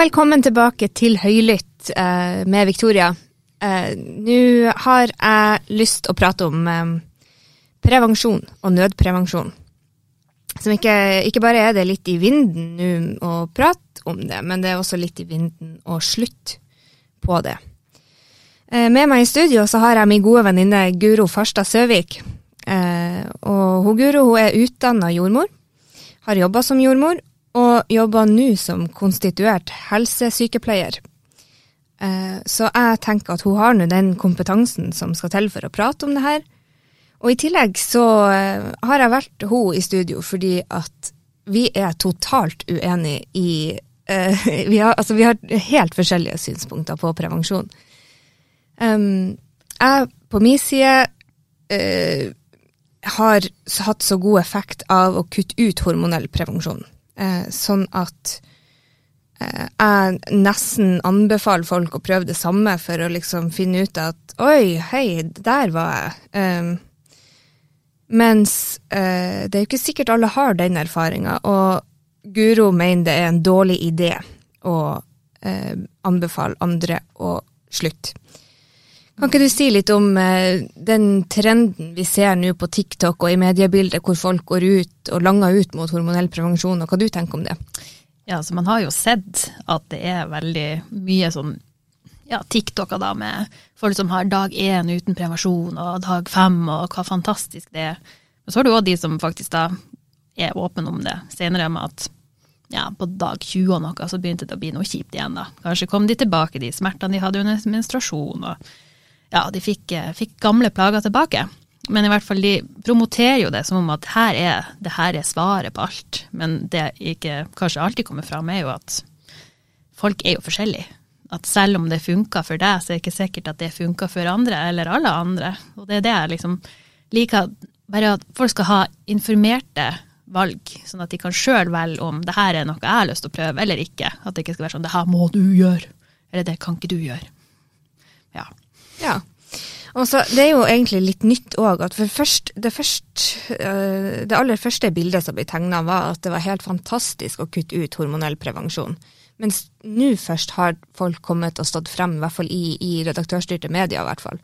Velkommen tilbake til Høylytt eh, med Victoria. Eh, Nå har jeg lyst å prate om eh, prevensjon og nødprevensjon. Som ikke, ikke bare er det litt i vinden nå å prate om det, men det er også litt i vinden å slutte på det. Eh, med meg i studio så har jeg min gode venninne Guro Farstad Søvik. Eh, og hun Guro hun er utdanna jordmor, har jobba som jordmor, og jobber nå som konstituert helsesykepleier. Eh, Så jeg tenker at hun har nå den kompetansen som skal til for å prate om det her. Og i tillegg så eh, har jeg valgt hun i studio fordi at vi er totalt uenige i uh, vi, har, altså vi har helt forskjellige synspunkter på prevensjon. Um, jeg på min side uh, har hatt så god effekt av å kutte ut hormonell prevensjon. Eh, sånn at eh, jeg nesten anbefaler folk å prøve det samme for å liksom finne ut at oi, hei, der var jeg. Eh, mens det er jo ikke sikkert alle har den erfaringa, og Guro mener det er en dårlig idé å eh, anbefale andre å slutte. Kan ikke du si litt om eh, den trenden vi ser nå på TikTok og i mediebildet, hvor folk går ut og langer ut mot hormonell prevensjon, og hva du tenker om det? Ja, så man har jo sett at det er veldig mye sånn ja, TikToker da med folk som har dag én uten prevensjon og dag fem og hva fantastisk det er. Men så har du òg de som faktisk da er åpne om det senere med at ja, på dag 20 og noe så begynte det å bli noe kjipt igjen da. Kanskje kom de tilbake, de smertene de hadde under menstruasjon og ja, de fikk, eh, fikk gamle plager tilbake. Men i hvert fall de promoterer jo det som om at her er, det her er svaret på alt. Men det ikke kanskje alltid kommer fram, er jo at folk er jo forskjellige. At selv om det funker for deg, så er det ikke sikkert at det funker for andre, eller alle andre. Og det er det jeg liksom liker, bare at folk skal ha informerte valg, sånn at de kan sjøl velge om det her er noe jeg har lyst til å prøve, eller ikke. At det ikke skal være sånn det her må du gjøre, eller det kan ikke du gjøre. Ja. Ja. Og så, det er jo egentlig litt nytt òg, at for først, det, først, øh, det aller første bildet som ble tegna, var at det var helt fantastisk å kutte ut hormonell prevensjon. Mens nå først har folk kommet og stått frem, i hvert fall i, i redaktørstyrte medier, i hvert fall,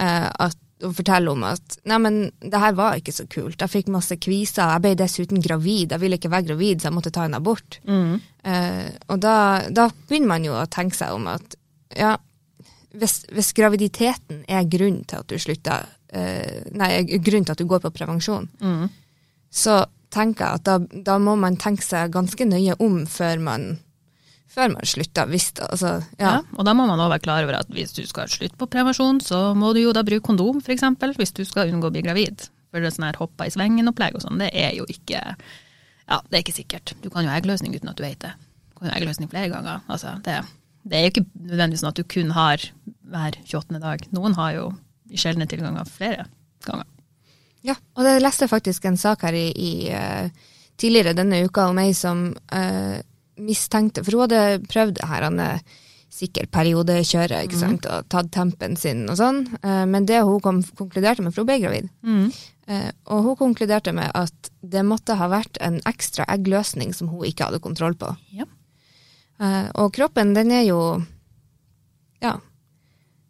øh, at, og forteller om at nei, men det her var ikke så kult. Jeg fikk masse kviser, jeg ble dessuten gravid, jeg ville ikke være gravid, så jeg måtte ta en abort. Eh, og da, da begynner man jo å tenke seg om at ja, hvis, hvis graviditeten er grunn til at du slutter eh, Nei, grunnen til at du går på prevensjon, så tenker jeg at da, da må man tenke seg ganske nøye om før man, før man slutter. Hvis, det- altså, Ja. ja. og da må man også være klar over at hvis du skal slutte på prevensjon, så må du jo da bruke kondom, f.eks., hvis du skal unngå å bli gravid. For det er sånn her hoppa i svengen-opplegg og sånn, det er jo ikke Ja, det er ikke sikkert. Du kan jo eggløsning uten at du vet det. Du kan jo eggløsning flere ganger. Altså, det, det er jo ikke nødvendigvis sånn at du kun har hver 28. dag. Noen har jo i sjeldne tilganger flere ganger. Ja, og det leste faktisk en sak her i, i eh, tidligere denne uka om ei som uh, mistenkte For hun hadde prøvd her han er sikkert periodekjøret, ikke sant, og tatt tempen sin og sånn. Uh, men det hun kom, konkluderte med, for hun ble gravid, eh, og hun konkluderte med at det måtte ha vært en ekstra eggløsning som hun ikke hadde kontroll på. Ja. Eh, og kroppen, den er jo Ja.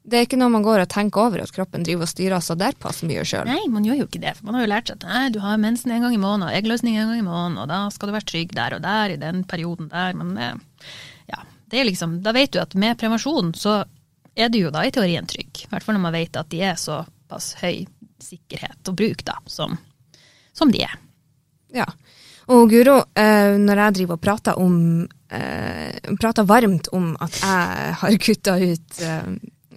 Det er ikke noe man går og tenker over, at kroppen driver og styrer så derpass mye sjøl. Nei, man gjør jo ikke det. For man har jo lært seg at du har mensen en gang i måneden, og eggløsning en gang i måneden, og da skal du være trygg der og der i den perioden der. Men eh, ja, det er liksom, da vet du at med prevensjon så er du jo da i teorien trygg. I hvert fall når man vet at de er såpass høy sikkerhet og bruk da, som, som de er. Ja. Og Guro, eh, når jeg driver og prater om eh, prater varmt om at jeg har kutta ut eh,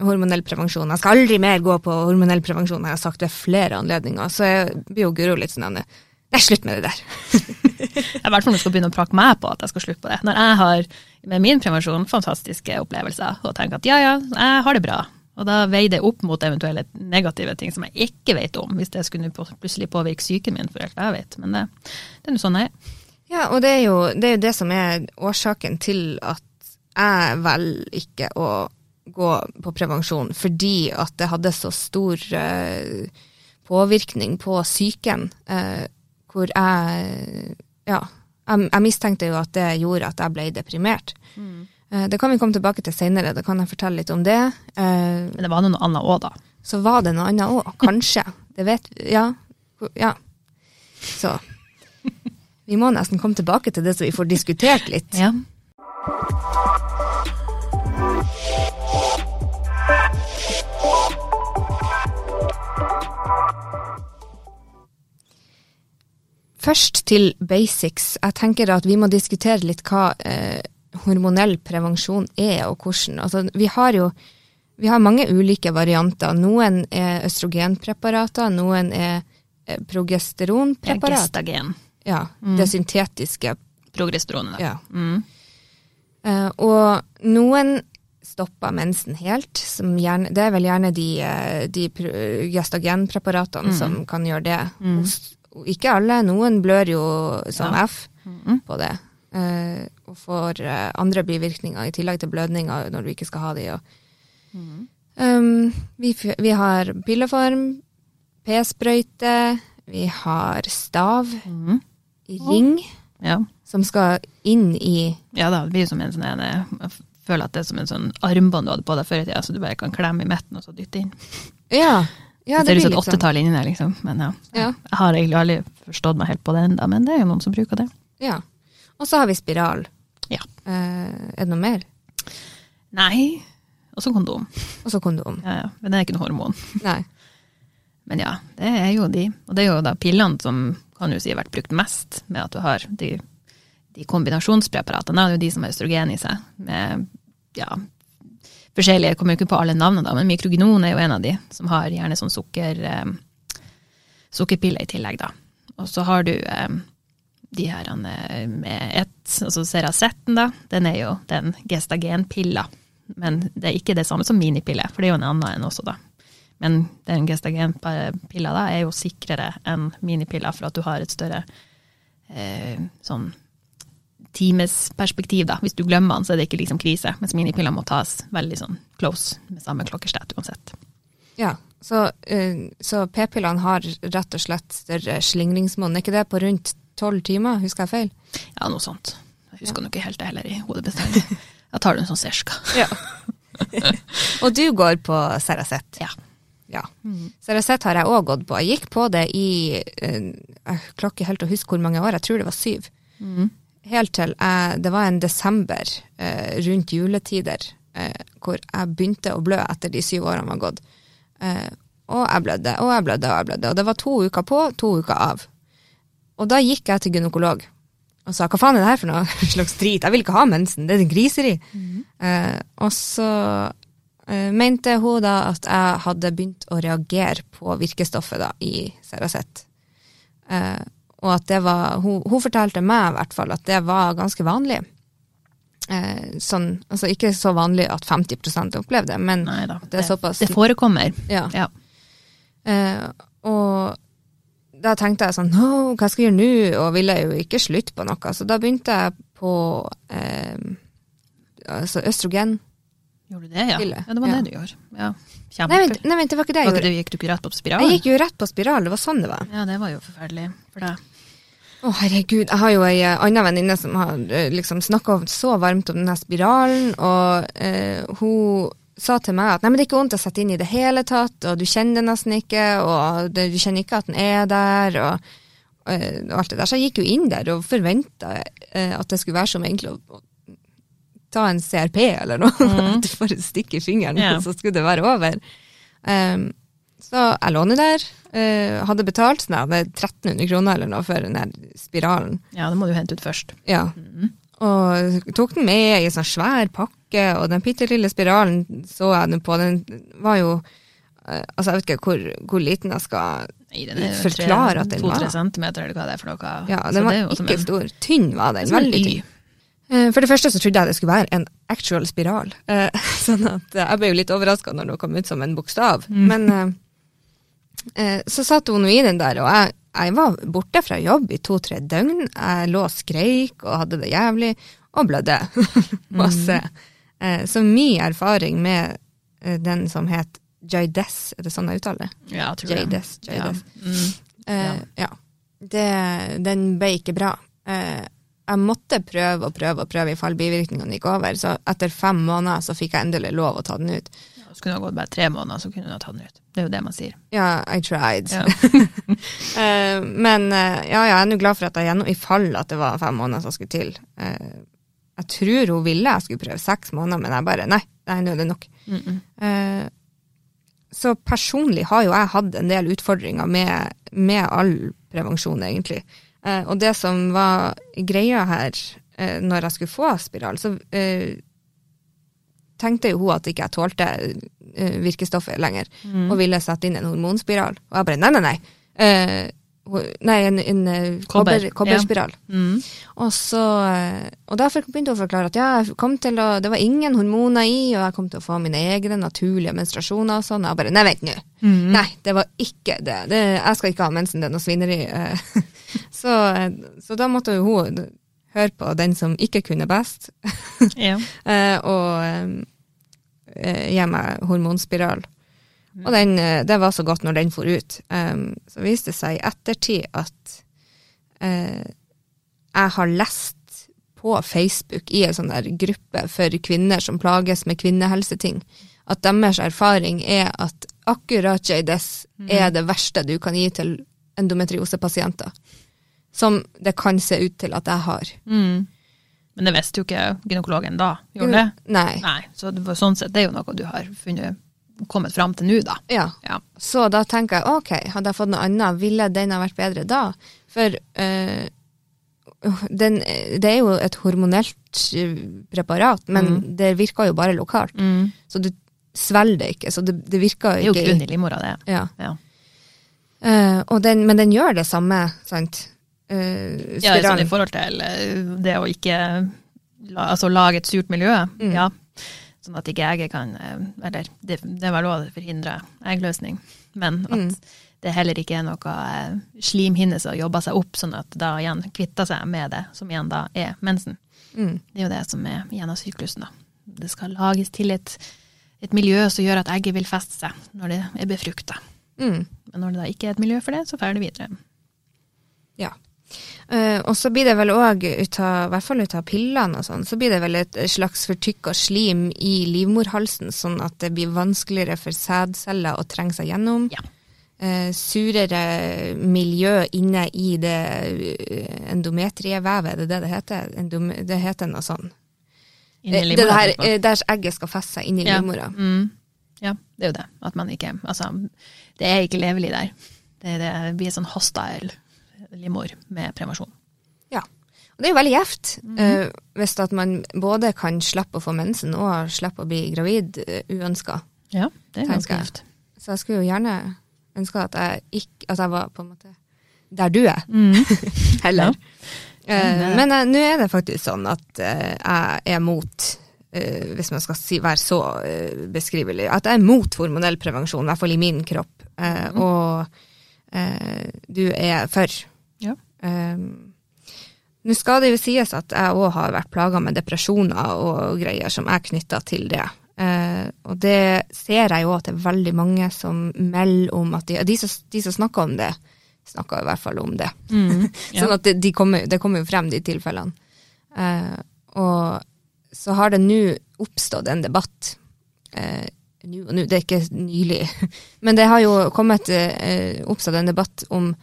hormonell prevensjon Jeg skal aldri mer gå på hormonell prevensjon, har jeg sagt ved flere anledninger. Så jeg blir jo Guro litt sånn Nei, slutt med det der. I hvert fall skal begynne å prake meg på at jeg skal slutte på det. Når jeg har med min prevensjon fantastiske opplevelser og tenker at ja, ja, jeg har det bra. Og da veier det opp mot eventuelle negative ting som jeg ikke vet om, hvis det skulle plutselig påvirke psyken min, for alt jeg vet. Men det, det er nå sånn jeg er. Ja, og det er, jo, det er jo det som er årsaken til at jeg velger ikke å gå på prevensjon, fordi at det hadde så stor eh, påvirkning på psyken, eh, hvor jeg ja, Jeg, jeg mistenkte jo at det gjorde at jeg ble deprimert. Eh, Det kan vi komme tilbake til seinere, da kan jeg fortelle litt om det. Eh, Men det var noe annet òg, da. Så var det noe annet òg, kanskje. Det vet Ja. ja. Så vi må nesten komme tilbake til det, så vi får diskutert litt. Ja. Først til basics. Jeg tenker at vi må diskutere litt hva eh, hormonell prevensjon er, og hvordan. Altså, vi har jo vi har mange ulike varianter. Noen er østrogenpreparater, noen er progesteronpreparat. Ja, Gestagen. Ja, det syntetiske. Progesteronet. Ja. Mm. Eh, og noen stopper mensen helt. Som gjerne, det er vel gjerne de, eh, de gestagenpreparatene mm. som kan gjøre det. Hos, ikke alle. Noen blør jo som Ja. F på det. Eh, og får eh, andre bivirkninger i tillegg til blødninger når du ikke skal ha de. Mm. um, vi, vi har pilleform, p-sprøyte, vi har stav mm. ring Ja. som skal inn i ja da, det blir som en sånn en, Jeg føler at det er som en sånn armbånd du hadde på deg før i tida, så du bare kan klemme i midten og så dytte inn. Ja, ja det det ser ut som et sånn. åttetall inni der, liksom. Men ja. Ja. Jeg har egentlig aldri forstått meg helt på det ennå, men det er jo noen som bruker det. Ja. Og så har vi spiral. Ja. Eh, er det noe mer? Nei. Også kondom. Og så kondom. Ja, ja. Men det er ikke noe hormon. Nei. Men ja, det er jo de. Og det er jo da pillene som kan jo si har vært brukt mest, med at du har de, de kombinasjonspreparatene. Det er jo de som har østrogen i seg. Med ja, forskjellige, jeg kommer jo ikke på alle navnene, da, men mikrogenon er jo en av de, som har gjerne sånn sukker, eh, sukkerpille i tillegg, da. Og så har du eh, de her eh, med ett, altså Cerazetten, da. Den er jo den gestagenpilla. Men det er ikke det samme som minipille, for det er jo en annen enn også, da. Men den gestagenpilla da er jo sikrere enn minipilla for at du har et større eh, sånn timesperspektiv, da. Hvis du glemmer den, så er det ikke liksom krise, mens minipiller må tas veldig sånn close med samme klokkeslett uansett. Ja. Så, eh, så p-pillene har rett og slett større slingringsmonn. Er ikke det på rundt tolv timer? Husker jeg feil? Ja, noe sånt. Jeg husker nok ikke helt det heller i hodet bestandig. Jeg tar det sånn cirka. Ja. og du går på Seracet? Ja. Ja. Ceracet har jeg òg gått på. Jeg gikk på det i eh, Jeg klarer ikke helt å huske hvor mange år, jeg tror det var syv. Helt til jeg, det var en desember eh, rundt juletider eh, hvor jeg begynte å blø etter de syv årene var gått. Eh, og jeg blødde, og jeg blødde, og jeg blødde. Og det var to uker på, to uker av. Og da gikk jeg til gynekolog og sa hva faen er det her for noe slags drit, jeg vil ikke ha mensen, det er griseri. Eh, og så eh, mente hun da at jeg hadde begynt å reagere på virkestoffet da, i Ceracet. Eh, og at det var hun, hun fortalte meg i hvert fall at det var ganske vanlig. Eh, sånn, altså ikke så vanlig at 50 opplevde det, men da. at det er såpass det forekommer. ja. Ja. Eh, og da tenkte jeg sånn, Nå, hva skal jeg gjøre nå? Og ville jo ikke slutte på noe. Så da begynte jeg på eh, altså østrogen. Gjorde du det, ja? Pille. Ja, det var Ja. det du gjorde. Ja. Nei vent, nei, vent, det var ikke det jeg gjorde. gikk du ikke rett på spiral? Jeg gikk jo rett på spiral, det var sånn det var. Ja, det var jo forferdelig for deg. Å herregud, jeg har jo ei eh, anna venninne som har eh, liksom snakka så varmt om denne spiralen, og eh, hun sa til meg at nei, men det er ikke vondt å sette inn i det hele tatt, og du kjenner det nesten ikke, og det, du kjenner ikke at den er der, og, eh, og alt det der. Så jeg gikk jo inn der og forventa eh, at det skulle være som egentlig å, ta en CRP eller noe. At du bare stikker fingeren, yeah. så skulle det være over. Um, så jeg lå nå der. Uh, hadde betalt sånn, der, 1300 kroner eller noe for den spiralen. Ja, det må du hente ut først. Ja. Og tok den med i en sånn svær pakke, og den bitte lille spiralen så jeg den på. Den var jo eh, Altså, jeg vet ikke hvor, hvor liten jeg skal Nei, den er jo Forklare at den var. To-tre centimeter, eller hva det er for noe. Ja, den var ikke en- stor. Tynn var den. Veldig tynn. Eh, For det første så trodde jeg det skulle være en actual spiral. Eh, Sånn at jeg ble jo litt overraska når det kom ut som en bokstav. Mm. Men eh, så satt hun i den der, og jeg, jeg var borte fra jobb i to-tre døgn. Jeg lå og skreik og hadde det jævlig, og blødde masse. Mm. Så mye erfaring med eh, den som het Jaides, er det sånn jeg uttaler det? Ja, jeg tror det. Jaides. Jaides. Ja. Mm. Eh, ja. Det, den ble ikke bra. Uh, jeg måtte prøve og prøve og prøve i fall bivirkningene gikk over. Så etter fem måneder så fikk jeg endelig lov å ta den ut. Så kunne det ha gått bare tre måneder, så kunne hun ha tatt den ut. Det er jo det man sier. Ja, I tried. Ja. Eh, men eh, ja, ja, jeg er nå glad for at jeg gjennom, i fall at det var fem måneder som skulle til. Eh, jeg tror hun ville jeg skulle prøve seks måneder, men jeg bare nei, nei nå er det nok. Mm -mm. Så personlig har jo jeg hatt en del utfordringer med, med all prevensjon, egentlig. Og det som var greia her, når jeg skulle få spiral, så tenkte jo hun at ikke jeg tålte eh, virkestoffet lenger, Mm. og ville sette inn en hormonspiral. Og jeg bare nei, nei, nei. Uh, nei, en, en eh, Kobber, kobber, kobberspiral. Mm. Og så, og da begynte hun å forklare at ja, å, det var ingen hormoner i, og jeg kom til å få mine egne naturlige menstruasjoner og sånn. Og jeg bare, nei, vent nå. Mm. Nei, det var ikke det. det. Jeg skal ikke ha mensen, det er noe svineri. så, så da måtte hun høre på den som ikke kunne best, Ja. eh, og eh, eh, gi meg hormonspiral. Og den, det var så godt når den for ut. Um, så viste det seg i ettertid at uh, jeg har lest på Facebook i en sånn der gruppe for kvinner som plages med kvinnehelseting, at deres erfaring er at akkurat JDS er det verste du kan gi til endometriosepasienter. Som det kan se ut til at jeg har. Mm. Men det visste jo ikke gynekologen da, gjorde det? Nei. Nei, så det var sånn sett, det er jo noe du har funnet, kommet fram til nå, da. Ja. Ja. Så da tenker jeg ok, hadde jeg fått noe annet, ville den ha vært bedre da? For øh, den, det er jo et hormonelt eh, preparat, men Mm. det virker jo bare lokalt. Så du svelger det ikke, så det, det virker Det er jo ikke i livmora, det. Ja. Ja. Uh, den, men den gjør det samme, sant? Uh, Ja, sånn i forhold til eh, det å ikke altså lage et surt miljø. Mm. Ja. Sånn at ikke egget kan eh, Eller det, det vel lov å forhindre eggløsning, men at Mm. det heller ikke er noe eh, slimhinne som jobber seg opp, sånn at da igjen kvitter seg med det, som igjen da er mensen. Mm. Det er jo det som er igjen av syklusen. da. Det skal lages til et, et miljø som gjør at egget vil feste seg når det er befrukta. Mm. Men når det da ikke er et miljø for det, så drar det videre. Ja. Eh, og så blir det vel òg, i hvert fall ut av pillene og sånn, så blir det vel et slags fortykka slim i livmorhalsen, sånn at det blir vanskeligere for sædceller å trenge seg gjennom. Ja. Uh, surere miljø inne i det eh, endometrievevet, er det det det heter? Endom det heter noe sånn. Inni det der, der egget skal feste seg inn i Ja. livmora. Mm. Ja, det er jo det. At man ikke Altså, det er ikke levelig der. Det, det blir sånn hostile livmor med prevensjon. Ja. Og det er jo veldig gjevt. Mm -hmm. uh, hvis at man både kan slippe å få mensen og slippe å bli gravid uh, uønska. Ja, det er ganske gjevt. Så jeg skulle jo gjerne ønske at jeg ikke At jeg var på en måte der du er, heller. Ja. Er men eh, nå er det faktisk sånn at eh, jeg er mot eh, Hvis man skal si, være så eh, beskrivelig, at jeg er mot hormonell prevensjon, i hvert fall i min kropp. Eh, Mhm. Og eh, du er for. Um, Nå skal det jo sies at jeg òg har vært plaga med depresjoner og greier som er knytta til det. Uh, og det ser jeg jo at det er veldig mange som melder om at de, de, som, de som snakker om det, snakker i hvert fall om det. Mm. Ja. Sånn at det, de kommer, de kommer jo frem, de tilfellene. Uh, og så har det nå oppstått en debatt. Uh, nu, nu, det er ikke nylig. Men det har jo kommet eh, oppstått en debatt om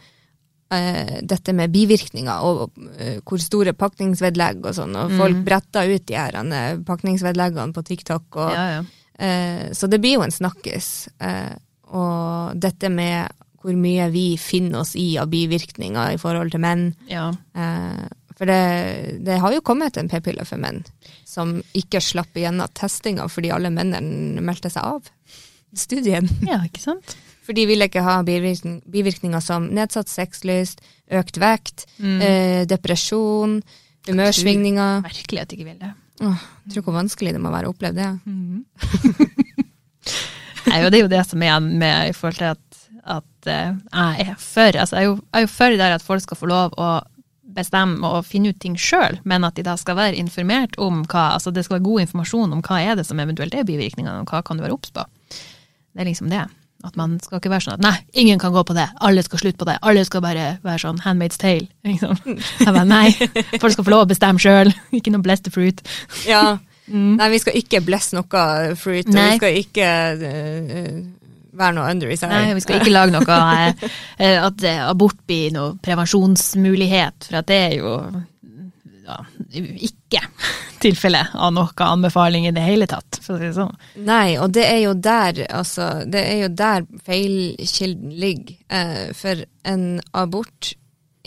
eh, dette med bivirkninger og og hvor store pakningsvedlegg og sånn. Og folk Mm. bretter ut de her eh, pakningsvedleggene på TikTok. Og, ja, ja. Eh, så det blir jo en snakkis. Eh, og dette med hvor mye vi finner oss i av bivirkninger i forhold til menn. ja. Eh, for det, det har jo kommet en p-pille for menn som ikke slapp igjennom testinga fordi alle mennene meldte seg av studien. Ja, ikke sant? For de vil ikke ha bivirkning, bivirkninger som nedsatt sexlyst, økt vekt, Mm. eh, depresjon, humørsvingninger. Merkelig at de ikke vil det. Åh, tror hvor vanskelig det må være å oppleve det. Nei, det er jo det som er med i forhold til at, at eh, jeg er for altså jeg, er jo, jeg er jo for der at folk skal få lov å bestemme og finne ut ting sjøl, men at de da skal være informert om hva altså det skal være god informasjon om hva er det som eventuelt er bivirkningene, og hva kan du være obs på. Det er liksom det. At man skal ikke være sånn at nei, ingen kan gå på det, alle skal slutte på det, alle skal bare være sånn handmaid's tale. Liksom. Jeg bare nei, folk skal få lov å bestemme sjøl, ikke noe bless the fruit. Ja. Nei, vi skal ikke bless noe fruit, og Nei. vi skal ikke uh, være noe under i seg. Nei, vi skal ikke lage noe eh, at abort blir noe prevensjonsmulighet, for at det er jo ja, ikke tilfelle av noe anbefaling i det hele tatt, for å si det sånn. Nei, og det er jo der, altså, det er jo der feilkilden ligger. Eh, for en abort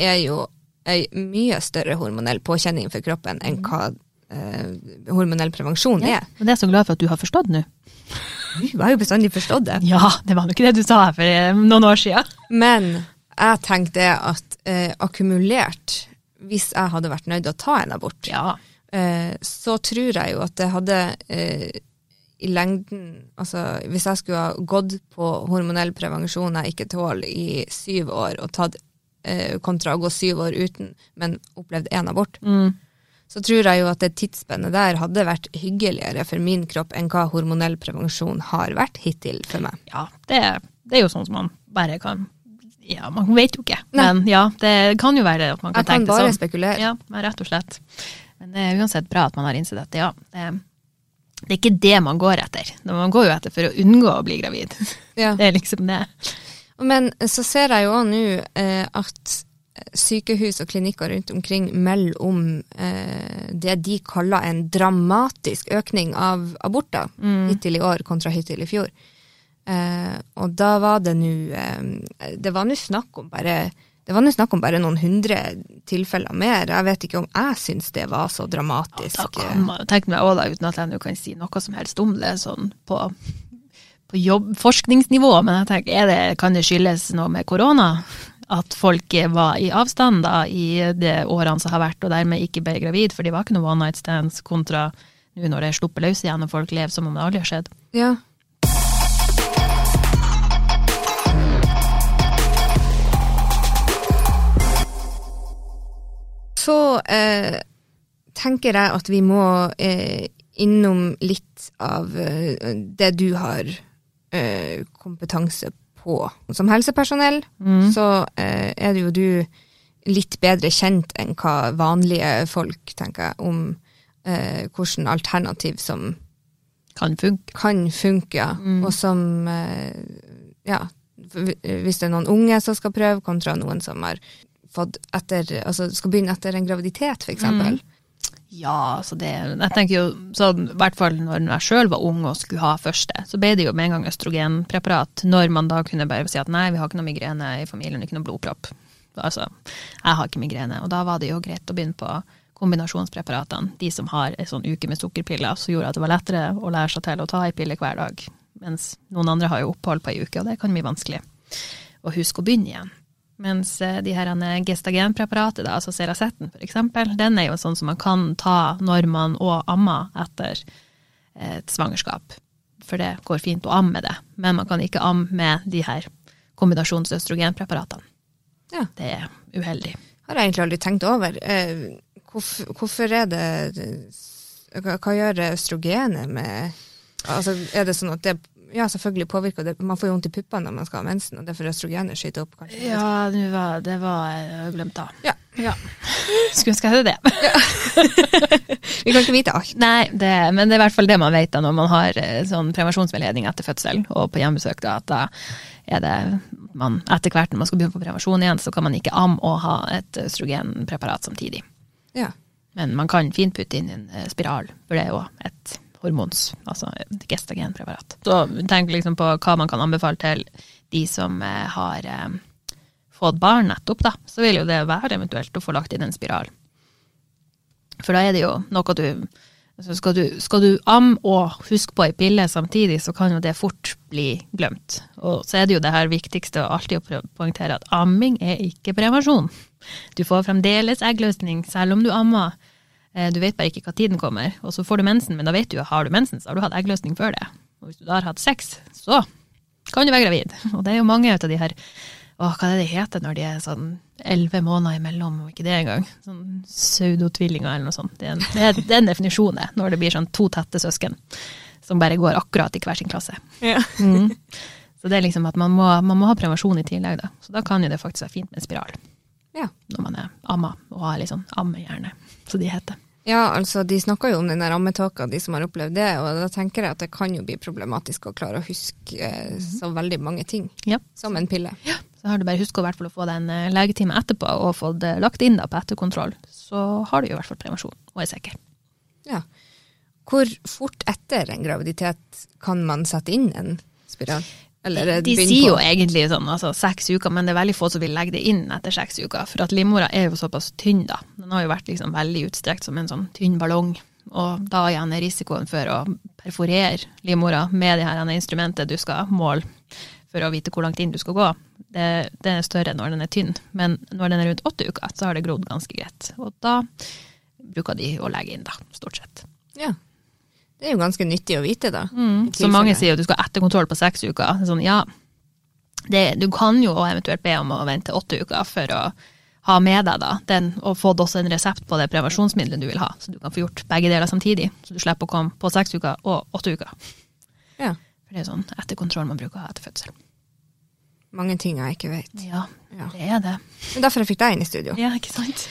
er jo ei mye større hormonell påkjenning for kroppen enn hva eh, hormonell prevensjon er. Men det er jeg så glad for at du har forstått nå. Du har jo bestandig forstått det. Ja, det var jo ikke det du sa for eh, noen år siden. Men jeg tenkte at eh, akkumulert, hvis jeg hadde vært nødt til å ta en abort, Ja. eh, så tror jeg jo at det hadde eh, i lengden Altså hvis jeg skulle ha gått på hormonell prevensjon jeg ikke tåler i syv år, og tatt eh, kontra å gå syv år uten, men opplevd én abort, Mm. så tror jeg jo at det tidsspennet der hadde vært hyggeligere for min kropp enn hva hormonell prevensjon har vært hittil for meg. ja det, det er jo sånn som man bare kan Ja, man vet jo ikke, Nei. men ja, det kan jo være at man kan Jeg kan tenke bare det sånn. spekulere. Ja, men rett og slett. Men det er uansett bra at man har innsett at ja, det, det er ikke det man går etter. Man går jo etter for å unngå å bli gravid. Ja. Det er liksom det. Men så ser jeg jo òg nå eh, at sykehus og klinikker rundt omkring melder om eh, det de kaller en dramatisk økning av aborter hittil i år kontra hittil i fjor. Eh, og da var det nå eh, Det var nå snakk om bare det var snakk om bare noen hundre tilfeller mer. Jeg vet ikke om jeg syns det var så dramatisk. Da kan man jo tenke meg uten at jeg nå kan si noe som helst om det, sånn på, på jobb, forskningsnivå, men jeg tenker, er det, kan det skyldes noe med korona? At folk var i avstand da, i de årene som har vært, og dermed ikke ble gravid, for det var ikke noe one night stands kontra nå når det er sluppet løs igjen, og folk lever som om det aldri har skjedd. Ja. Så eh, tenker jeg at vi må eh, innom litt av eh, det du har eh, kompetanse på. Som helsepersonell så eh, er det jo du litt bedre kjent enn hva vanlige folk tenker om eh, hvilket alternativ som Kan funke. kan funke, ja. og som eh, ja, hvis det er noen unge som skal prøve, kontra noen som har fått etter, altså skal begynne etter en graviditet, for eksempel. Ja, altså det Jeg tenker jo sånn, i hvert fall når jeg sjøl var ung og skulle ha første, så ble det jo med en gang østrogenpreparat, når man da kunne bare si at nei, vi har ikke noe migrene i familien, ikke noe blodpropp. Altså, jeg har ikke migrene. Og da var det jo greit å begynne på kombinasjonspreparatene, de som har ei sånn uke med sukkerpiller, som gjorde at det var lettere å lære seg til å ta ei pille hver dag. Mens noen andre har jo opphold på ei uke, og det kan bli vanskelig å huske å begynne igjen. Mens eh, de her eh, gestagenpreparatet, da, altså Ceraceten for eksempel, den er jo sånn som man kan ta når man òg ammer etter eh, et svangerskap. For det går fint å amme med det, men man kan ikke amme med de her kombinasjonsøstrogenpreparatene. Ja. Det er uheldig. Har jeg egentlig aldri tenkt over. Hvorfor, hvorfor er det hva gjør østrogenet med Altså, er det sånn at det ja, selvfølgelig påvirker det. Man får jo vondt i puppene når man skal ha mensen, og derfor østrogenet skyter opp, kanskje. Ja, var, det var jeg glemt da. Ja. Ja. Skulle ønske jeg hadde det. Vi kan ikke vite alt. Nei, det, men det er i hvert fall det man vet da når man har eh, sånn prevensjonsveiledning etter fødsel og på hjemmebesøk. Da, at da er det man etter hvert når man skal begynne på prevensjon igjen, så kan man ikke amme og ha et østrogenpreparat samtidig. Ja. Men man kan fint putte inn en eh, spiral, for det er jo et hormons, altså gestagenpreparat. Så tenk liksom på hva man kan anbefale til de som eh, har eh, fått barn nettopp, da. Så vil jo det være eventuelt å få lagt inn en spiral. For da er det jo noe du altså skal, du skal du amme og huske på ei pille samtidig, så kan jo det fort bli glemt. Og så er det jo det her viktigste å alltid poengtere at amming er ikke prevensjon. Du får fremdeles eggløsning selv om du ammer. Eh, Du vet bare ikke hva tiden kommer, og så får du mensen, men da vet du jo har du mensen, så har du hatt eggløsning før det. Og hvis du da har hatt sex, så kan du være gravid. Og det er jo mange av de her Åh, hva er det de heter når de er sånn elleve måneder imellom, og ikke det engang? Sånn pseudotvillinger eller noe sånt. Det er en, det er, det er det, når det blir sånn to tette søsken som bare går akkurat i hver sin klasse. Ja. Mm. Så det er liksom at man må, man må ha prevensjon i tillegg, da. Så da kan jo det faktisk være fint med en spiral. Ja. Når man er amma, og har litt sånn ammehjerne, som de heter. Ja, altså de snakker jo om den der de som har opplevd det, og da tenker jeg at det kan jo bli problematisk å klare å huske eh, så veldig mange ting Ja. som en pille. Ja. Så har du bare huska i hvert fall å få deg en eh, legetime etterpå, og fått det lagt inn da på etterkontroll. Så har du jo i hvert fall prevensjon, og er sikker. Ja. Hvor fort etter en graviditet kan man sette inn en spiral? Eller De sier jo egentlig sånn altså seks uker, men det er veldig få som vil legge det inn etter seks uker. For at livmora er jo såpass tynn, da. Den har jo vært liksom veldig utstrekt som en sånn tynn ballong. Og da igjen er risikoen for å perforere livmora med det her instrumentet du skal måle for å vite hvor langt inn du skal gå, det, det er større når den er tynn. Men når den er rundt åtte uker, så har det grodd ganske greit. Og da bruker de å legge inn, da, stort sett. Ja. Det er jo ganske nyttig å vite, da. Mm. Så mange sier at du skal ha etterkontroll på seks uker. Sånn, ja, det, du kan jo eventuelt be om å vente åtte uker for å ha med deg da, den, og få også en resept på det prevensjonsmiddelet du vil ha, så du kan få gjort begge deler samtidig. Så du slipper å komme på seks uker og åtte uker. Ja. For det er sånn etterkontroll man bruker å ha etter fødsel. Mange ting jeg ikke vet. Ja, Ja. det er det. Men derfor jeg fikk deg inn i studio. Ja, ikke sant?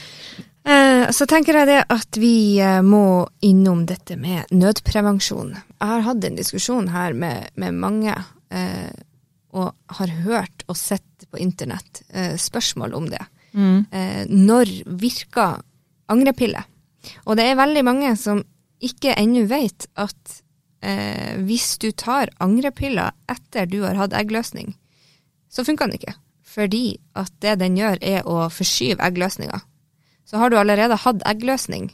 Eh, så tenker jeg det at vi eh, må innom dette med nødprevensjon. Jeg har hatt en diskusjon her med, med mange, eh, og har hørt og sett på internett eh, spørsmål om det. Mm. Eh, når virker angrepille? Og det er veldig mange som ikke ennå vet at eh, hvis du tar angrepiller etter du har hatt eggløsning, så funker den ikke. Fordi at det den gjør, er å forskyve eggløsninga. Så har du allerede hatt eggløsning,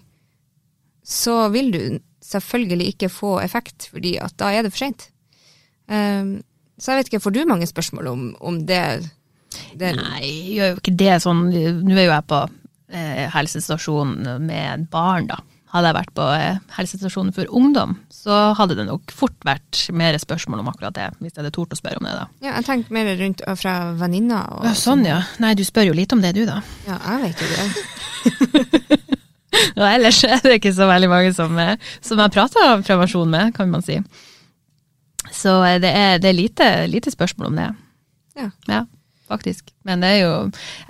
så vil du selvfølgelig ikke få effekt, fordi at da er det for seint. Um, så jeg vet ikke, får du mange spørsmål om, om det, det Nei, jeg gjør jo ikke det sånn. Nå er jo jeg på eh, helsestasjonen med barn, da. Hadde jeg vært på eh, helsestasjonen for ungdom, så hadde det nok fort vært mer spørsmål om akkurat det, hvis jeg hadde tort å spørre om det, da. Ja, jeg tenkte mer rundt og fra venninna og- Ja, sånn, ja. Nei, du spør jo litt om det, du, da. Ja, jeg vet jo det. Og ellers er det ikke så veldig mange som, eh, som jeg prater prevensjon med, kan man si. Så eh, det er, det er lite, lite spørsmål om det. Ja. Ja, faktisk. Men det er jo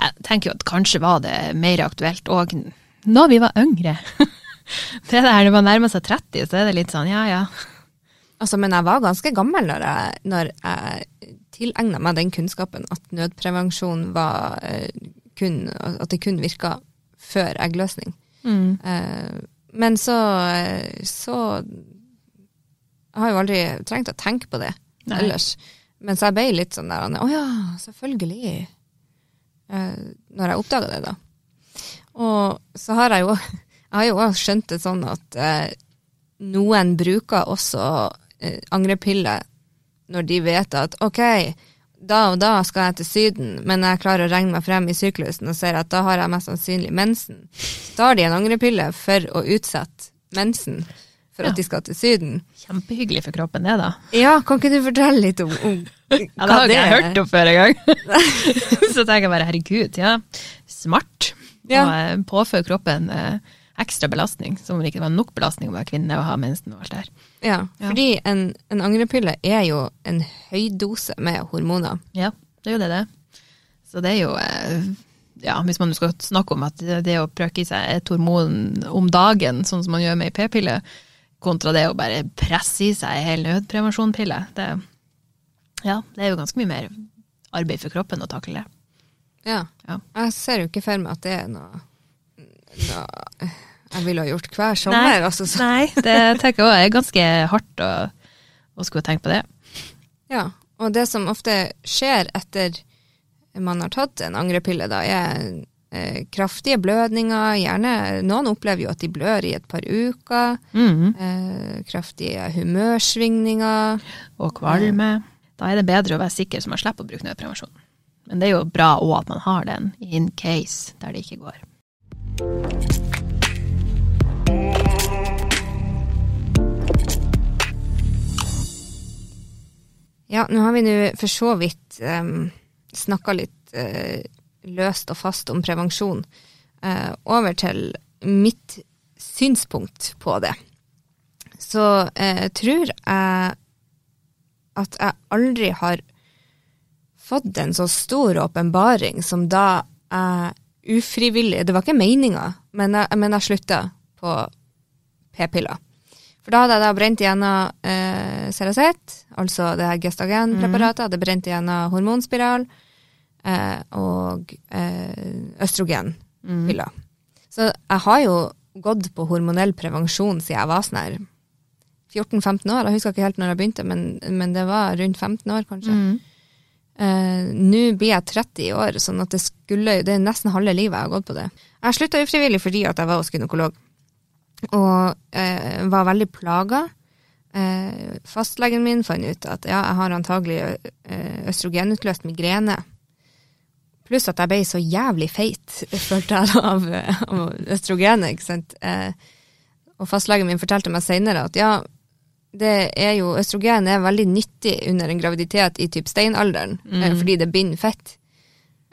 Jeg tenker jo at kanskje var det mer aktuelt òg når vi var yngre. Det der når man nærmer seg 30, så er det litt sånn ja ja. Altså, men jeg var ganske gammel når jeg, når jeg tilegna meg den kunnskapen at nødprevensjon var eh, kun At det kun virka før eggløsning. Mm. Eh, men så eh, så Jeg har jo aldri trengt å tenke på det Nei. ellers. Men så jeg ble litt sånn der Å ja, selvfølgelig. Eh, når jeg oppdaga det, da. Og så har jeg jo Jeg har jo også skjønt det sånn at eh, noen bruker også eh, angrepiller når de vet at ok, da og da skal jeg til Syden, men jeg klarer å regne meg frem i syklusen og ser at da har jeg mest sannsynlig mensen. Så tar de en angrepille for å utsette mensen for Ja. at de skal til Syden. Kjempehyggelig for kroppen, det, da. Ja, kan ikke du fortelle litt om, om Ja, det har ikke jeg hørt om før engang. så tenker jeg bare herregud, ja. Smart. Ja. Og eh, påføre kroppen eh, ekstra belastning, som om det ikke var nok belastning å være kvinne og ha mensen og alt det her. Ja, Ja. fordi en, en angrepille er jo en høydose med hormoner. Ja, det er jo det det. Så det er jo eh, Ja, hvis man skal snakke om at det det å prøke i seg et hormon om dagen, sånn som man gjør med ei p-pille, kontra det å bare presse i seg ei hel nødprevensjonpille, det, ja, det er jo ganske mye mer arbeid for kroppen å takle det. Ja. Ja. Jeg ser jo ikke for meg at det er noe, noe jeg ville ha gjort hver sommer. Altså, så, Nei, det tenker jeg også er ganske hardt å, å skulle tenke på det. ja. Og det som ofte skjer etter man har tatt en angrepille, da, er eh, kraftige blødninger. Gjerne, noen opplever jo at de blør i et par uker. Mm. Eh, kraftige humørsvingninger. Og kvalme. Da er det bedre å være sikker så man slipper å bruke nødprevensjon. Men det er jo bra òg at man har den in case der det ikke går. Ja, nå har vi nå for så vidt um, snakka litt uh, løst og fast om prevensjon. Uh, over til mitt synspunkt på det. Så uh, tror jeg at jeg aldri har fått en så stor åpenbaring som da jeg ufrivillig Det var ikke meninga, men jeg, men jeg slutta på p-piller. For da hadde jeg da brent igjennom eh, Ceracet, altså det her gestagenpreparatet. Hadde brent igjennom hormonspiral eh, og eh, østrogenpiller. Så jeg har jo gått på hormonell prevensjon siden jeg var sånn her 14-15 år. Jeg husker ikke helt når jeg begynte, men, men det var rundt 15 år, kanskje. Eh, Nå blir jeg 30 år, sånn at det skulle Det er nesten halve livet jeg har gått på det. Jeg slutta ufrivillig fordi at jeg var hos gynekolog, og eh, var veldig plaga. Eh, fastlegen min fant ut at ja, jeg har antagelig eh, østrogenutløst migrene. Pluss at jeg ble så jævlig feit, følte jeg av, av østrogenet. ikke sant? Eh, og fastlegen min fortalte meg senere at ja, det er jo, østrogen er veldig nyttig under en graviditet i typ steinalderen, eh, fordi det binder fett.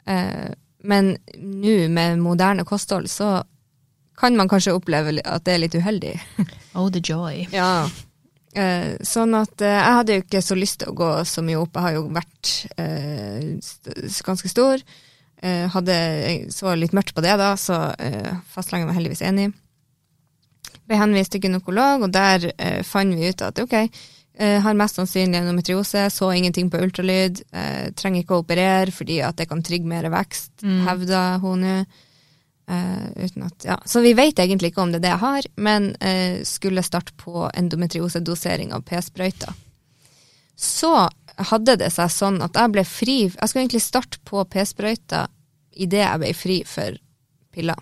Eh, men nå med moderne kosthold så kan man kanskje oppleve at det er litt uheldig. Oh, the joy. Ja. Eh, sånn at eh, jeg hadde jo ikke så lyst til å gå så mye opp. Jeg har jo vært eh, ganske stor. Eh, hadde, jeg så litt mørkt på det da, så eh, fastlegen var heldigvis enig. Ble henvist til gynekolog, og der eh, fant vi ut at ok, eh, har mest sannsynlig endometriose, så ingenting på ultralyd, eh, trenger ikke å operere fordi at det kan trigge mer vekst, hevda hun nå. Uten at, ja. Så vi vet egentlig ikke om det er det jeg har, men uh, skulle starte på endometriosedosering av p-sprøyter. Så hadde det seg sånn at jeg ble fri Jeg skulle egentlig starte på p-sprøyter idet jeg ble fri for piller.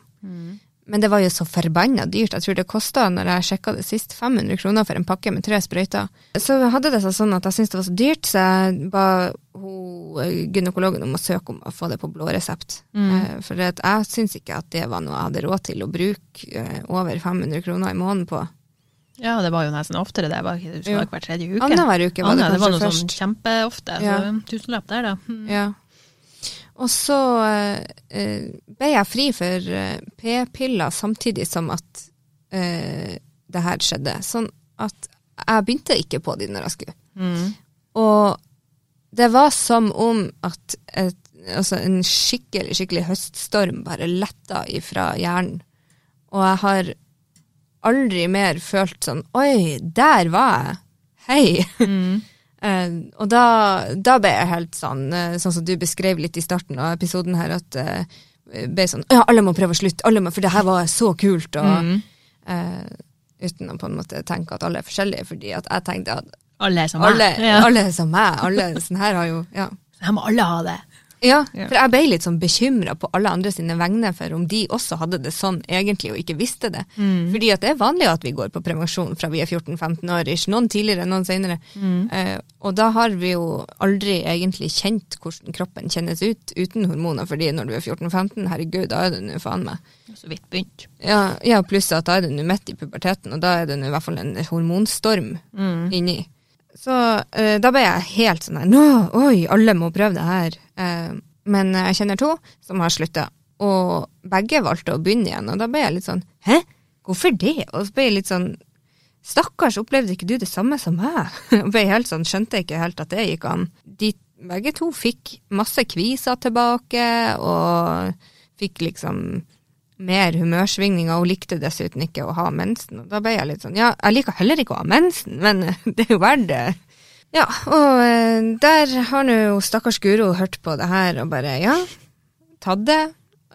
Men det var jo så forbanna dyrt. Jeg tror det kosta, når jeg sjekka det sist, 500 kroner for en pakke med tre sprøyter. Så hadde det seg sånn at jeg syntes det var så dyrt, så jeg ba eh, gynekologen om å søke om å få det på blå resept. Mm. For jeg syns ikke at det var noe jeg hadde råd til å bruke eh, over 500 kroner i måneden på. Ja, det var jo nesten oftere det. Var ikke, det var ikke hver tredje uke. Annenhver uke var det kanskje først. det var noe først. sånn kjempeofte. Ja. Så tusenlapp der, da. Mm. Ja. Og så eh, ble jeg fri for eh, p-piller samtidig som at eh, det her skjedde. Sånn at jeg begynte ikke på de når jeg skulle. Mm. Og det var som om at et, altså en skikkelig, skikkelig høststorm bare letta ifra hjernen. Og jeg har aldri mer følt sånn Oi, der var jeg! Hei! Eh, og da, da ble jeg helt sånn, eh, sånn som du beskrev litt i starten av episoden her, at uh, ble sånn Ja, alle må prøve å slutte, alle må, for det her var så kult. Og, eh, uten å på en måte tenke at alle er forskjellige, fordi at jeg tenkte at Alle er som alle, meg. Ja. alle er som meg. Alle sånn her har jo Ja. Her må alle ha det. Ja, for jeg ble litt sånn bekymra på alle andre sine vegne for om de også hadde det sånn egentlig og ikke visste det. Fordi at det er vanlig at vi går på prevensjon fra vi er 14-15 år, ikke noen tidligere, noen senere. Eh, og da har vi jo aldri egentlig kjent hvordan kroppen kjennes ut uten hormoner, fordi når du er 14-15, herregud, da er det nå faen meg. Så vidt begynt. Ja, ja pluss at da er det nå midt i puberteten, og da er det nå i hvert fall en hormonstorm inni. Så eh, da ble jeg helt sånn her Nå, oi, alle må prøve det her. Eh, men jeg kjenner to som har slutta, og begge valgte å begynne igjen. Og da ble jeg litt sånn Hæ, hvorfor det? Og så ble jeg litt sånn Stakkars, opplevde ikke du det samme som meg? Jeg ble helt sånn, Skjønte ikke helt at det gikk an. De begge to fikk masse kviser tilbake, og fikk liksom mer humørsvingninger, Hun likte dessuten ikke å ha mensen. Og da ble jeg litt sånn, ja, jeg liker heller ikke å ha mensen, men det er jo verdt det. Ja, og eh, der har nå stakkars Guro hørt på det her og bare, ja, tatt det,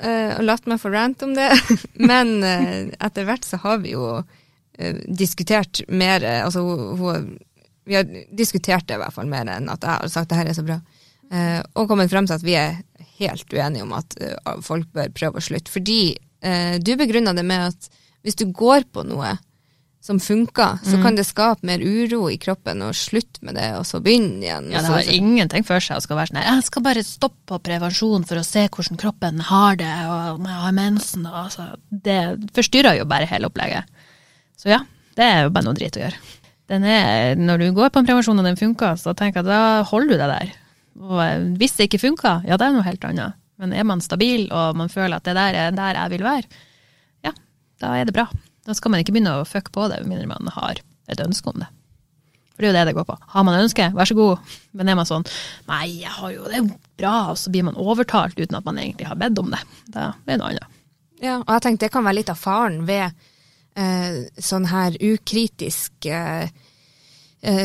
eh, og latt meg få rant om det. Men eh, etter hvert så har vi jo diskutert mer, altså hun, vi har diskutert det i hvert fall mer enn at jeg har sagt det her er så bra. Og kommet frem til at vi er helt uenige om at folk bør prøve å slutte. Fordi du begrunna det med at hvis du går på noe som funker, så kan det skape mer uro i kroppen, og slutte med det, og så begynne igjen. Ja, det har så- så. ingenting for seg å skal være sånn her, Jeg skal bare stoppe på prevensjon for å se hvordan kroppen har det, og om jeg har mensen. Og, altså, det forstyrrer jo bare hele opplegget. Så ja, det er jo bare noe drit å gjøre. Den er, når du går på en prevensjon og den funker, så tenker jeg da holder du deg der. Og eh, hvis det ikke funker, ja, det er noe helt annet. Men er man stabil, og man føler at det der er der jeg vil være, ja, da er det bra. Da skal man ikke begynne å fucke på det, med mindre man har et ønske om det. For det er jo det det går på. Har man ønske, vær så god. Men er man sånn Nei, jeg har jo, det bra, og så blir man overtalt uten at man egentlig har bedt om det. Da er det noe annet. Ja, og jeg tenkte det kan være litt av faren ved eh, sånn her ukritisk eh,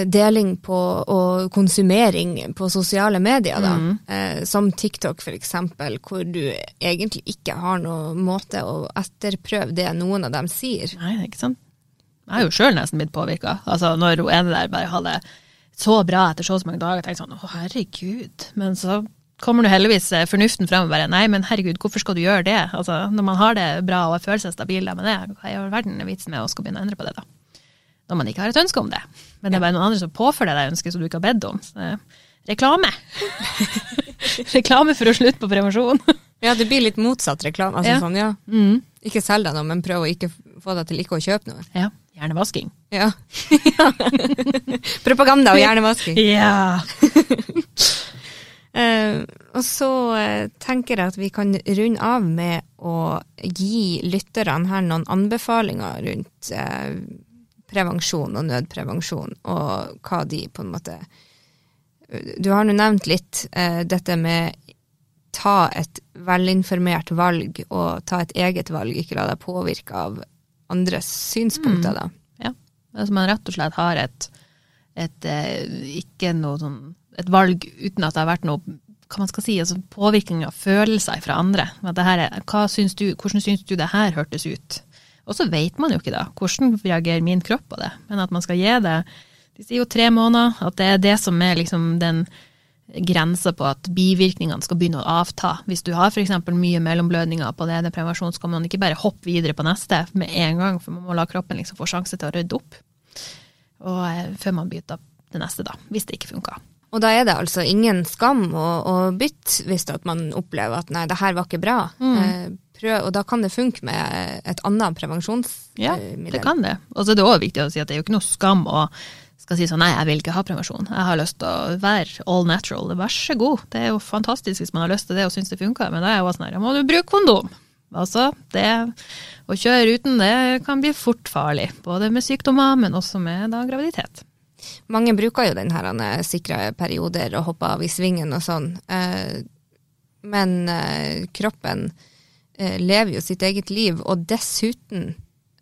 deling på, og konsumering på sosiale medier, da. Eh, som TikTok eksempel, hvor du egentlig ikke har noen måte å etterprøve det noen av dem sier. Nei, det er ikke sant. Jeg har jo sjøl nesten blitt påvirka. Altså, når hun ene der bare hadde så bra etter så mange dager, tenkte jeg sånn å herregud. Men så kommer nå heldigvis eh, fornuften frem og bare nei, men herregud, hvorfor skal du gjøre det? Altså, når man har det bra og føler seg stabil med det, hva i all verden er vitsen med å skal begynne å endre på det, da? Når man ikke har et ønske om det. Men det er bare noen andre som påfører deg ønsket som du ikke har bedt om. Så, reklame! reklame for å slutte på prevensjon. Ja, det blir litt motsatt reklame. Altså Ja. sånn, ja, Mm. ikke selg deg noe, men prøv å ikke få deg til ikke å kjøpe noe. Ja. Hjernevasking. Ja. Propaganda og hjernevasking. Ja. Uh, og så uh, tenker jeg at vi kan runde av med å gi lytterne her noen anbefalinger rundt eh, prevensjon og nødprevensjon, og hva de på en måte Du har nå nevnt litt eh, dette med ta et velinformert valg, og ta et eget valg, ikke la deg påvirke av andres synspunkter, da. Ja. Altså man rett og slett har et, et eh, ikke noe sånn et valg uten at det har vært noe hva man skal si, altså påvirkning av følelser fra andre. At det her er, hva syns du, hvordan syns du det her hørtes ut? Og så vet man jo ikke da, hvordan reagerer min kropp på det. Men at man skal gi det De sier jo tre måneder, at det er det som er liksom den grensa på at bivirkningene skal begynne å avta. Hvis du har f.eks. mye mellomblødninger på det ene prevensjon, så kan man ikke bare hoppe videre på neste med en gang, for man må la kroppen liksom få sjanse til å rydde opp. Og eh, før man bytter det neste, da, hvis det ikke funker. Og da er det altså ingen skam å, å bytte hvis at man opplever at nei, det her var ikke bra. Eh, prøv, og da kan det funke med et annet prevensjonsmiddel. Ja, det kan det. Og så er det òg viktig å si at det er jo ikke noe skam å skal si sånn nei, jeg vil ikke ha prevensjon. Jeg har lyst til å være all natural. Vær så god. Det er jo fantastisk hvis man har lyst til det og syns det funker, men da er jeg jo sånn her, må du bruke kondom? Altså, det å kjøre uten det kan bli fort farlig. Både med sykdommer, men også med da graviditet. Mange bruker jo den her eh, sikre perioder og hopper av i svingen og sånn. Eh, men eh, kroppen eh, lever jo sitt eget liv, og dessuten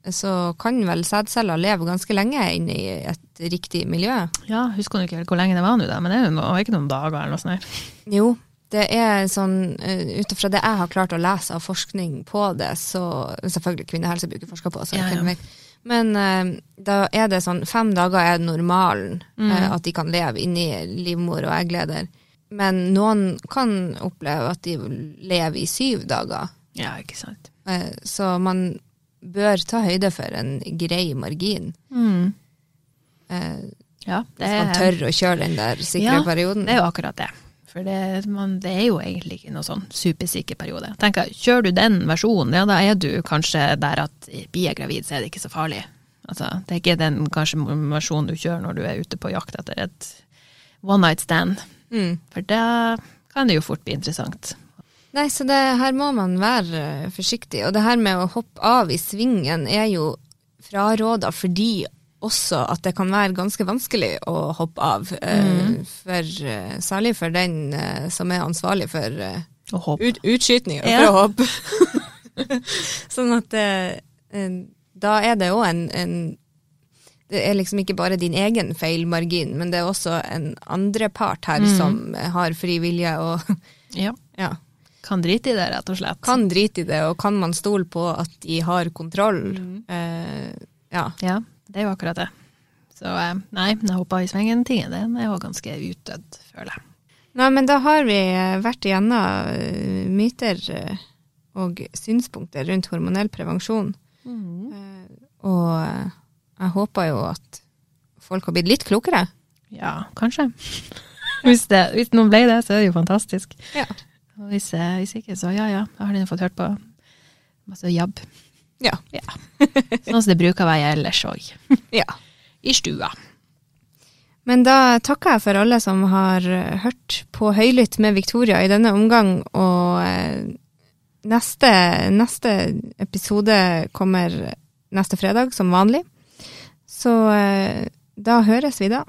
så kan vel sædceller leve ganske lenge inne i et riktig miljø. Ja, husker du ikke helt hvor lenge det var nå, men det er jo ikke noen dager eller noe sånt. her. Jo, det er sånn uh, ut ifra det jeg har klart å lese av forskning på det, så Selvfølgelig kvinnehelse bruker forsker forska på, så Ja, jeg ja. vet. Men eh, da er det sånn fem dager er normalen eh, at de kan leve inni livmor og eggleder. Men noen kan oppleve at de lever i syv dager. Ja, ikke sant. Eh, så man bør ta høyde for en grei margin. Eh, Ja, det hvis man tør å kjøre den der sikre Ja, perioden. det er jo akkurat det. For det, man, det er jo egentlig ikke noe sånn supersikker periode. Tenk, Kjører du den versjonen, ja da er du kanskje der at blir jeg gravid, så er det ikke så farlig. Altså, det er ikke den kanskje versjonen du kjører når du er ute på jakt etter et one night stand. Mm. For da kan det jo fort bli interessant. Nei, så det, her må man være eh, forsiktig. Og det her med å hoppe av i svingen er jo fraråda fordi også at det kan være ganske vanskelig å hoppe av. Mm. For, eh, særlig for den eh, som er ansvarlig for utskytning Og ut, Ja. for å hoppe. sånn at eh, eh, da er det òg en, en det er liksom ikke bare din egen feilmargin, men det er også en andre part her som har fri vilje og Ja. ja, Kan drite i det, rett og slett. kan drite i det, og kan man stole på at de har kontroll? Eh, ja. Ja, det er jo akkurat det. Så eh, nei, jeg hoppa i svengen-tingen, den er jo ganske utdødd, føler jeg. Nei, men da har vi eh, vært igjennom eh, myter og synspunkter rundt hormonell prevensjon. Eh, og jeg håper jo at folk har blitt litt klokere. Ja, kanskje. hvis, det, hvis noen ble det, så er det jo fantastisk. Ja. Og hvis, hvis ikke, så ja ja, da har de fått hørt på masse jabb. Ja. Ja. Sånn som det bruker å være ellers òg. ja. I stua. Men da takker jeg for alle som har eh, hørt på Høylytt med Victoria i denne omgang, og eh, neste, neste episode kommer neste fredag som vanlig. Så eh, da høres vi da.